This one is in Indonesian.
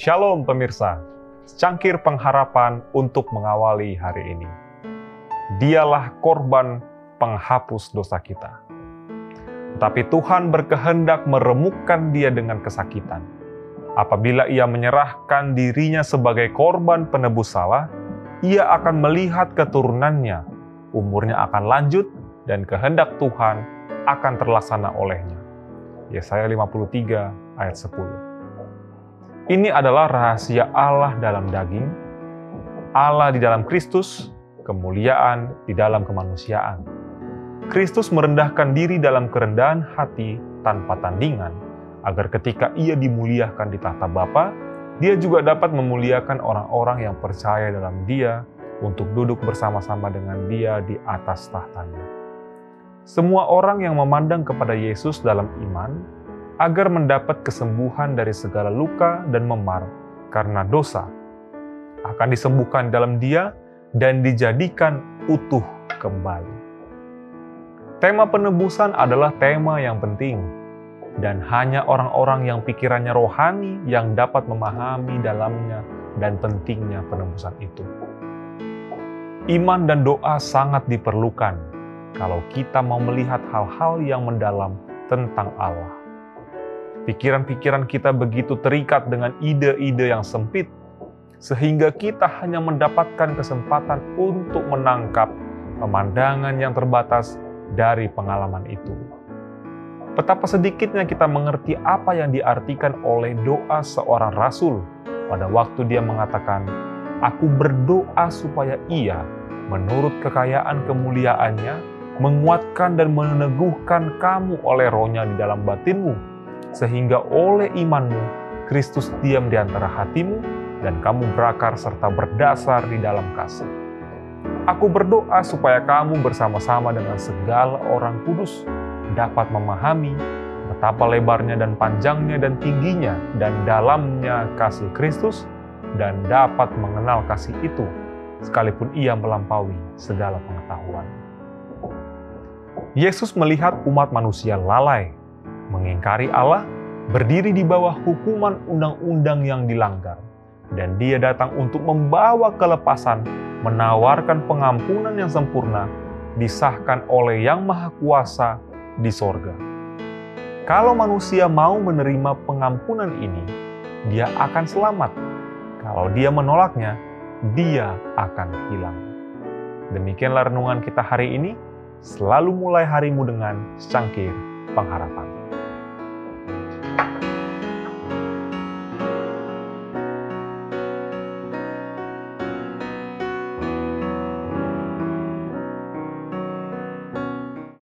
Shalom pemirsa, secangkir pengharapan untuk mengawali hari ini. Dialah korban penghapus dosa kita. Tetapi Tuhan berkehendak meremukkan dia dengan kesakitan. Apabila ia menyerahkan dirinya sebagai korban penebus salah, ia akan melihat keturunannya, umurnya akan lanjut, dan kehendak Tuhan akan terlaksana olehnya. Yesaya 53 ayat 10. Ini adalah rahasia Allah dalam daging, Allah di dalam Kristus, kemuliaan di dalam kemanusiaan. Kristus merendahkan diri dalam kerendahan hati tanpa tandingan, agar ketika ia dimuliakan di tahta Bapa, dia juga dapat memuliakan orang-orang yang percaya dalam dia untuk duduk bersama-sama dengan dia di atas tahtanya. Semua orang yang memandang kepada Yesus dalam iman agar mendapat kesembuhan dari segala luka dan memar karena dosa akan disembuhkan dalam dia dan dijadikan utuh kembali. Tema penebusan adalah tema yang penting, dan hanya orang-orang yang pikirannya rohani yang dapat memahami dalamnya dan pentingnya penebusan itu. Iman dan doa sangat diperlukan kalau kita mau melihat hal-hal yang mendalam tentang Allah. Pikiran-pikiran kita begitu terikat dengan ide-ide yang sempit, sehingga kita hanya mendapatkan kesempatan untuk menangkap pemandangan yang terbatas dari pengalaman itu. Betapa sedikitnya kita mengerti apa yang diartikan oleh doa seorang rasul pada waktu dia mengatakan, "Aku berdoa supaya Ia, menurut kekayaan kemuliaannya, menguatkan dan meneguhkan kamu oleh rohnya di dalam batinmu, sehingga oleh imanmu Kristus diam di antara hatimu dan kamu berakar serta berdasar di dalam kasih. Aku berdoa supaya kamu bersama-sama dengan segala orang kudus dapat memahami betapa lebarnya dan panjangnya dan tingginya dan dalamnya kasih Kristus dan dapat mengenal kasih itu sekalipun ia melampaui segala pengetahuan. Yesus melihat umat manusia lalai mengingkari Allah, berdiri di bawah hukuman undang-undang yang dilanggar, dan Dia datang untuk membawa kelepasan, menawarkan pengampunan yang sempurna, disahkan oleh Yang Maha Kuasa di sorga. Kalau manusia mau menerima pengampunan ini, dia akan selamat. Kalau dia menolaknya, dia akan hilang. Demikianlah renungan kita hari ini. Selalu mulai harimu dengan secangkir pengharapan.